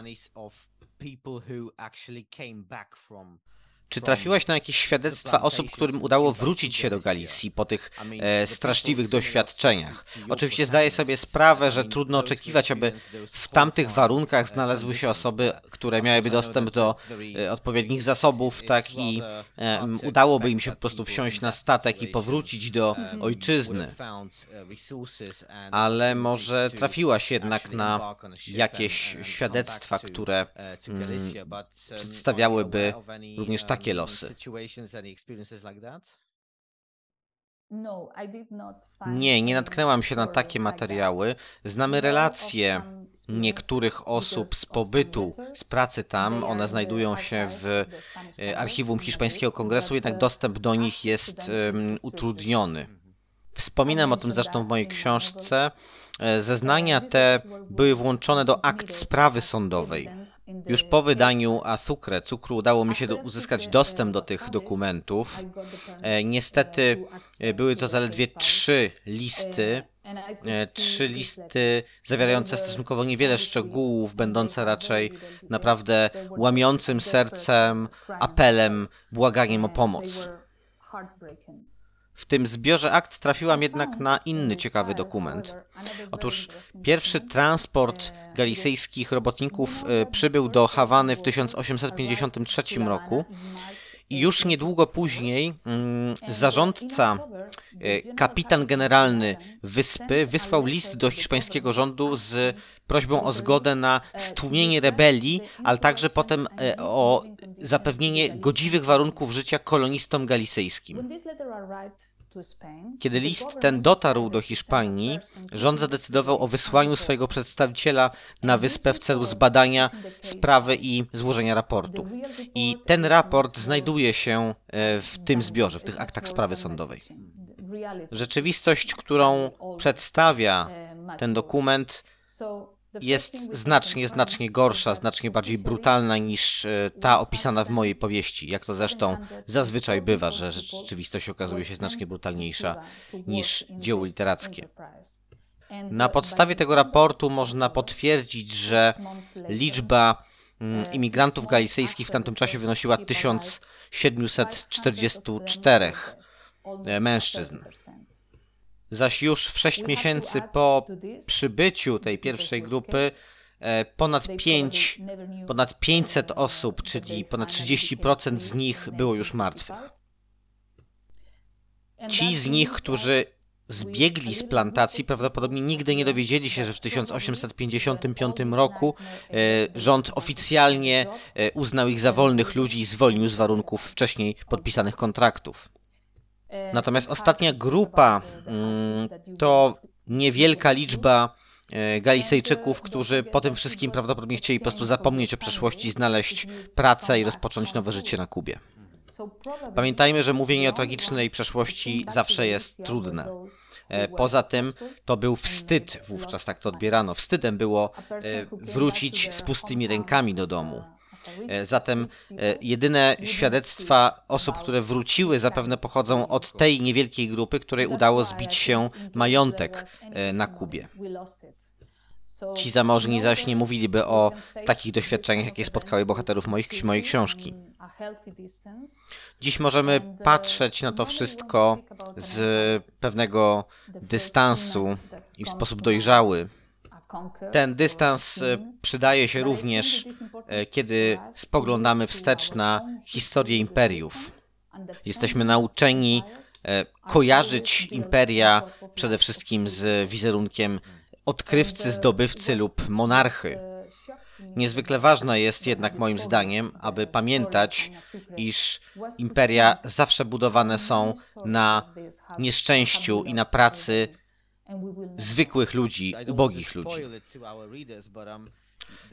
Czy trafiłaś na jakieś świadectwa osób, którym udało wrócić się do Galicji po tych e, straszliwych doświadczeniach? Oczywiście zdaję sobie sprawę, że trudno oczekiwać, aby w tamtych warunkach znalazły się osoby, które miałyby dostęp do e, odpowiednich zasobów, tak i e, udałoby im się po prostu wsiąść na statek i powrócić do ojczyzny. Ale może trafiłaś jednak na jakieś świadectwa, które mm, przedstawiałyby również takie takie losy. No, nie, nie natknęłam się na takie materiały. Znamy relacje niektórych osób z pobytu, z pracy tam. One znajdują się w e, archiwum Hiszpańskiego Kongresu, jednak dostęp do nich jest um, utrudniony. Wspominam o tym zresztą w mojej książce. E, zeznania te były włączone do akt sprawy sądowej. Już po wydaniu Asukre, cukru, udało mi się uzyskać dostęp do tych dokumentów. E, niestety e, były to zaledwie trzy listy, e, trzy listy zawierające stosunkowo niewiele szczegółów, będące raczej naprawdę łamiącym sercem apelem, błaganiem o pomoc. W tym zbiorze akt trafiłam jednak na inny ciekawy dokument. Otóż pierwszy transport galicyjskich robotników e, przybył do Hawany w 1853 roku. i już niedługo później mm, zarządca, e, kapitan generalny wyspy wysłał list do hiszpańskiego rządu z prośbą o zgodę na stłumienie rebelii, ale także potem e, o zapewnienie godziwych warunków życia kolonistom galicyjskim. Kiedy list ten dotarł do Hiszpanii, rząd zadecydował o wysłaniu swojego przedstawiciela na wyspę w celu zbadania sprawy i złożenia raportu. I ten raport znajduje się e, w tym zbiorze, w tych aktach sprawy sądowej. Rzeczywistość, którą przedstawia ten dokument, jest znacznie, znacznie gorsza, znacznie bardziej brutalna niż e, ta opisana w mojej powieści. Jak to zresztą zazwyczaj bywa, że rzeczywistość okazuje się znacznie brutalniejsza niż dzieło literackie. Na podstawie tego raportu można potwierdzić, że liczba mm, imigrantów galicyjskich w tamtym czasie wynosiła 1744 e, mężczyzn. Zaś już w 6 miesięcy po przybyciu tej pierwszej grupy e, ponad 5, ponad 500 osób, czyli ponad 30% z nich było już martwych. Ci z nich, którzy zbiegli z plantacji, prawdopodobnie nigdy nie dowiedzieli się, że w 1855 roku e, rząd oficjalnie e, uznał ich za wolnych ludzi i zwolnił z warunków wcześniej podpisanych kontraktów. Natomiast ostatnia grupa mm, to niewielka liczba e, Galisejczyków, którzy po tym wszystkim prawdopodobnie chcieli po prostu zapomnieć o przeszłości, znaleźć pracę i rozpocząć nowe życie na Kubie. Pamiętajmy, że mówienie o tragicznej przeszłości zawsze jest trudne. E, poza tym to był wstyd wówczas, tak to odbierano. Wstydem było e, wrócić z pustymi rękami do domu. E, zatem jedyne świadectwa osób, które wróciły, zapewne pochodzą od tej niewielkiej grupy, której udało zbić się majątek na Kubie. Ci zamożni zaś nie mówiliby o takich doświadczeniach, jakie spotkały bohaterów moich, mojej książki. Dziś możemy patrzeć na to wszystko z pewnego dystansu i w sposób dojrzały. Ten dystans e, przydaje się również, e, kiedy spoglądamy wstecz na historię imperiów. Jesteśmy nauczeni e, kojarzyć imperia przede wszystkim z wizerunkiem odkrywcy, zdobywcy lub monarchy. Niezwykle ważne jest jednak moim zdaniem, aby pamiętać, iż imperia zawsze budowane są na nieszczęściu i na pracy zwykłych ludzi, ubogich ludzi.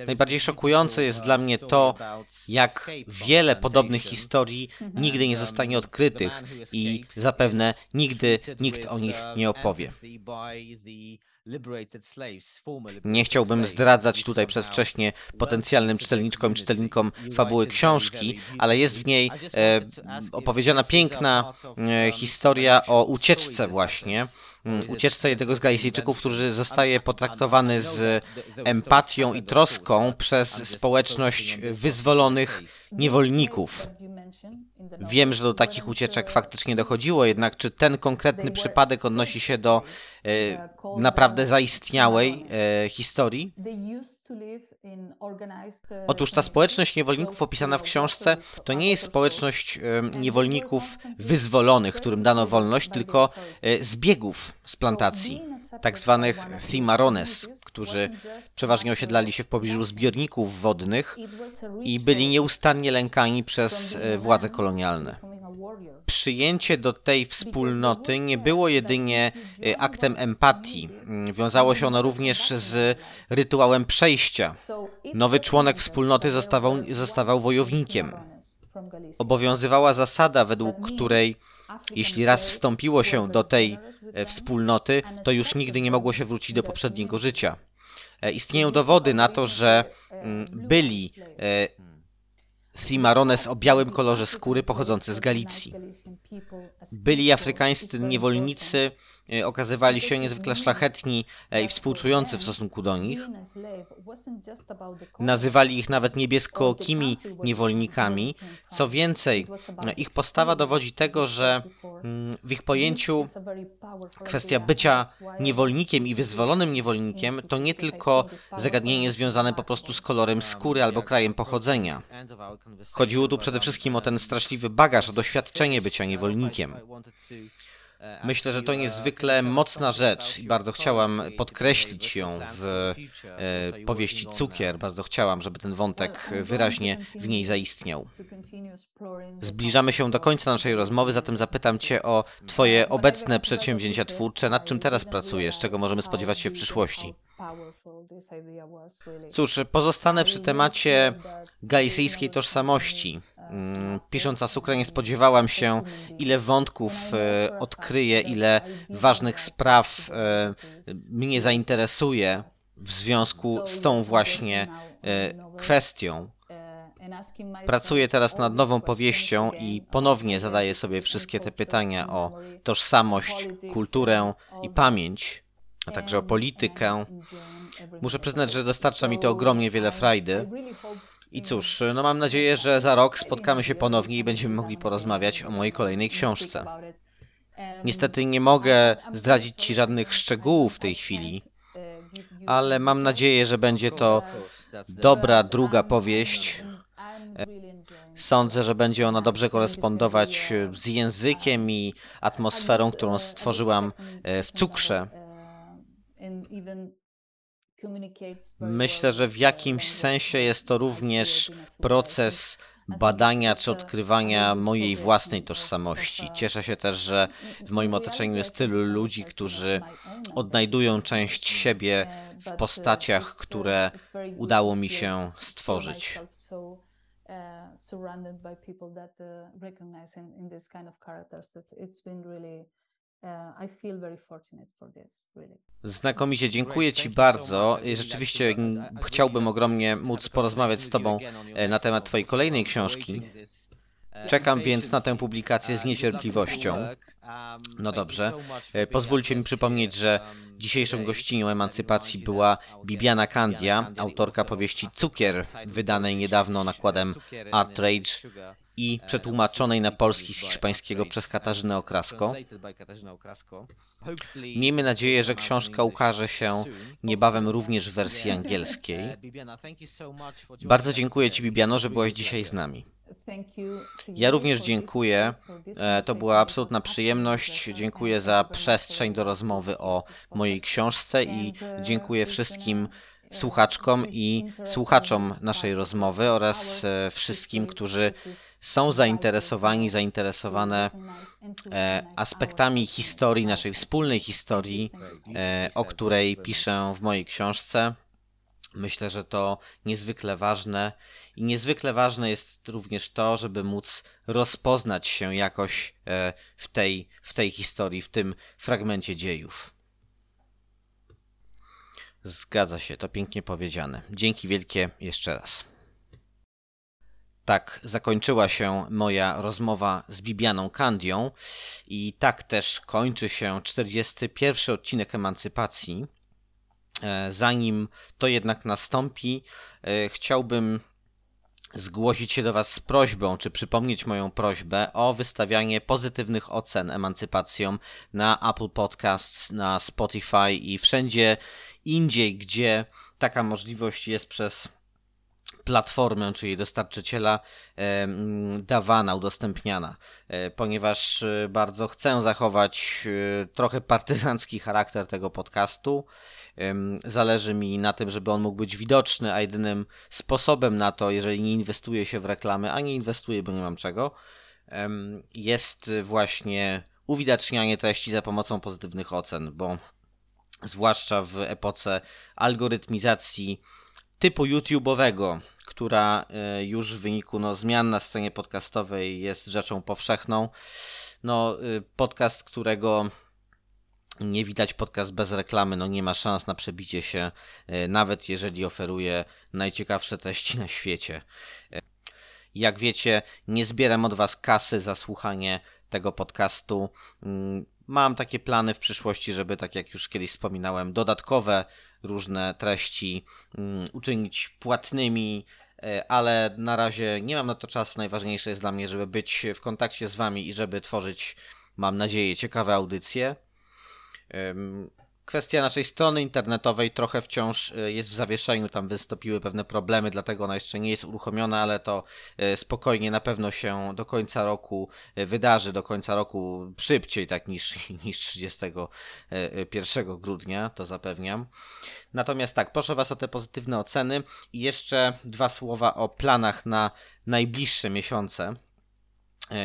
Najbardziej szokujące jest dla mnie to, jak wiele podobnych historii nigdy nie zostanie odkrytych i zapewne nigdy nikt o nich nie opowie. Nie chciałbym zdradzać tutaj przedwcześnie potencjalnym czytelniczkom i czytelnikom fabuły książki, ale jest w niej e, opowiedziana piękna e, historia o ucieczce właśnie ucieczce jednego z Galicyjczyków, który zostaje potraktowany z empatią i troską przez społeczność wyzwolonych niewolników. Wiem, że do takich ucieczek faktycznie dochodziło, jednak czy ten konkretny przypadek odnosi się do e, naprawdę zaistniałej e, historii? Otóż ta społeczność niewolników opisana w książce to nie jest społeczność e, niewolników wyzwolonych, którym dano wolność, tylko e, zbiegów z plantacji, tak zwanych Thimarones, którzy przeważnie osiedlali się w pobliżu zbiorników wodnych i byli nieustannie lękani przez e, władze kolonialne. Przyjęcie do tej wspólnoty nie było jedynie e, aktem empatii, mm, wiązało się ono również z rytuałem przejścia. Nowy członek wspólnoty zostawał, zostawał wojownikiem. Obowiązywała zasada, według której jeśli raz wstąpiło się do tej e, wspólnoty, to już nigdy nie mogło się wrócić do poprzedniego życia. E, istnieją dowody na to, że mm, byli e, Cimarrones o białym kolorze skóry pochodzący z Galicji. Byli afrykańscy niewolnicy okazywali się niezwykle szlachetni e, i współczujący w stosunku do nich. Nazywali ich nawet niebieskokimi niewolnikami. Co więcej, ich postawa dowodzi tego, że mm, w ich pojęciu kwestia bycia niewolnikiem i wyzwolonym niewolnikiem to nie tylko zagadnienie związane po prostu z kolorem skóry albo krajem pochodzenia. Chodziło tu przede wszystkim o ten straszliwy bagaż, o doświadczenie bycia niewolnikiem. Myślę, że to niezwykle mocna rzecz i bardzo chciałam podkreślić ją w e, powieści Cukier. Bardzo chciałam, żeby ten wątek wyraźnie w niej zaistniał. Zbliżamy się do końca naszej rozmowy, zatem zapytam Cię o Twoje obecne przedsięwzięcia twórcze. Nad czym teraz pracujesz? Czego możemy spodziewać się w przyszłości? Cóż, pozostanę przy temacie galicyjskiej tożsamości. Mm, pisząc Asukra nie spodziewałam się, ile wątków e, odkryję, ile ważnych spraw e, mnie zainteresuje w związku z tą właśnie e, kwestią. Pracuję teraz nad nową powieścią i ponownie zadaję sobie wszystkie te pytania o tożsamość, kulturę i pamięć, a także o politykę. Muszę przyznać, że dostarcza mi to ogromnie wiele frajdy I cóż, no mam nadzieję, że za rok spotkamy się ponownie i będziemy mogli porozmawiać o mojej kolejnej książce. Niestety nie mogę zdradzić Ci żadnych szczegółów w tej chwili, ale mam nadzieję, że będzie to dobra druga powieść. Sądzę, że będzie ona dobrze korespondować z językiem i atmosferą, którą stworzyłam e, w cukrze. Myślę, że w jakimś sensie jest to również proces badania czy odkrywania mojej własnej tożsamości. Cieszę się też, że w moim otoczeniu jest tylu ludzi, którzy odnajdują część siebie w postaciach, które udało mi się stworzyć. surrounded by people that uh, recognize in, in this kind of characters. It's, it's been really Znakomicie, dziękuję Ci bardzo. Rzeczywiście chciałbym ogromnie móc porozmawiać z Tobą e, na temat Twojej kolejnej książki. Czekam więc na tę publikację z niecierpliwością. No dobrze. E, pozwólcie mi przypomnieć, że dzisiejszą gościnią emancypacji była Bibiana Candia, autorka powieści Cukier, wydanej niedawno nakładem Artrage i przetłumaczonej na polski z hiszpańskiego przez Katarzynę Okrasko. Miejmy nadzieję, że książka ukaże się niebawem również w wersji angielskiej. Bardzo dziękuję Ci, Bibiano, że byłaś dzisiaj z nami. Ja również dziękuję. E, to była absolutna przyjemność. Dziękuję za przestrzeń do rozmowy o mojej książce i dziękuję wszystkim słuchaczkom i słuchaczom naszej rozmowy oraz e, wszystkim, którzy są zainteresowani, zainteresowane e, aspektami historii, naszej wspólnej historii, e, o której piszę w mojej książce. Myślę, że to niezwykle ważne i niezwykle ważne jest również to, żeby móc rozpoznać się jakoś w tej, w tej historii, w tym fragmencie dziejów. Zgadza się, to pięknie powiedziane. Dzięki wielkie jeszcze raz. Tak zakończyła się moja rozmowa z Bibianą Kandią i tak też kończy się 41 odcinek Emancypacji. E, zanim to jednak nastąpi, e, chciałbym zgłosić się do Was z prośbą, czy przypomnieć moją prośbę o wystawianie pozytywnych ocen emancypacjom na Apple Podcasts, na Spotify i wszędzie indziej, gdzie taka możliwość jest przez platformę, czyli dostarczyciela dawana, udostępniana, e, ponieważ e, bardzo chcę zachować e, trochę partyzancki charakter tego podcastu. Zależy mi na tym, żeby on mógł być widoczny, a jedynym sposobem na to, jeżeli nie inwestuje się w reklamy, a nie inwestuję, bo nie mam czego, jest właśnie uwidacznianie treści za pomocą pozytywnych ocen, bo zwłaszcza w epoce algorytmizacji typu YouTube'owego, która e, już w wyniku no, zmian na scenie podcastowej jest rzeczą powszechną. No, y, podcast, którego nie widać podcast bez reklamy, no nie ma szans na przebicie się, e, nawet jeżeli oferuje najciekawsze treści na świecie. E, jak wiecie, nie zbieram od Was kasy za słuchanie tego podcastu. Mm, mam takie plany w przyszłości, żeby, tak jak już kiedyś wspominałem, dodatkowe różne treści mm, uczynić płatnymi, e, ale na razie nie mam na to czasu. Najważniejsze jest dla mnie, żeby być w kontakcie z Wami i żeby tworzyć, mam nadzieję, ciekawe audycje. Kwestia naszej strony internetowej trochę wciąż e, jest w zawieszeniu, tam wystąpiły pewne problemy, dlatego ona jeszcze nie jest uruchomiona, ale to e, spokojnie na pewno się do końca roku e, wydarzy, do końca roku szybciej tak niż, <laughs> niż 31 grudnia, to zapewniam. Natomiast tak, proszę Was o te pozytywne oceny i jeszcze dwa słowa o planach na najbliższe miesiące.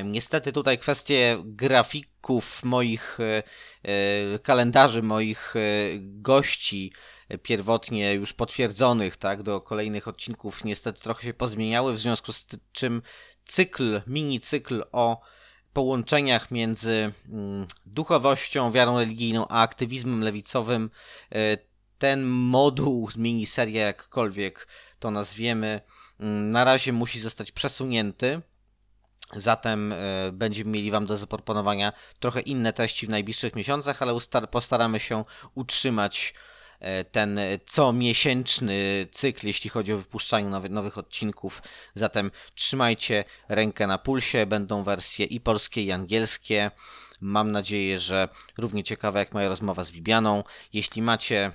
Niestety tutaj kwestie grafików moich e, e, kalendarzy, moich e, gości pierwotnie już potwierdzonych, tak, do kolejnych odcinków niestety trochę się pozmieniały, w związku z czym cykl, mini cykl o połączeniach między mm, duchowością, wiarą religijną, a aktywizmem lewicowym, ten moduł, miniseria jakkolwiek to nazwiemy, mm, na razie musi zostać przesunięty Zatem e, będziemy mieli Wam do zaproponowania trochę inne treści w najbliższych miesiącach, ale postaramy się utrzymać e, ten comiesięczny cykl, jeśli chodzi o wypuszczanie nowych, nowych odcinków. Zatem trzymajcie rękę na pulsie, będą wersje i polskie, i angielskie. Mam nadzieję, że równie ciekawe jak moja rozmowa z Bibianą. Jeśli macie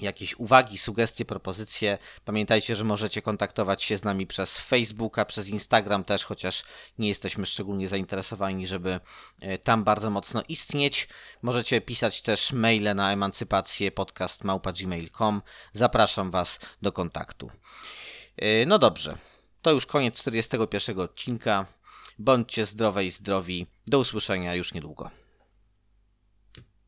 jakieś uwagi, sugestie, propozycje, pamiętajcie, że możecie kontaktować się z nami przez Facebooka, przez Instagram też, chociaż nie jesteśmy szczególnie zainteresowani, żeby e, tam bardzo mocno istnieć. Możecie pisać też maile na emancypację. Zapraszam Was do kontaktu. E, no dobrze, to już koniec 41 odcinka. Bądźcie zdrowe i zdrowi. Do usłyszenia już niedługo.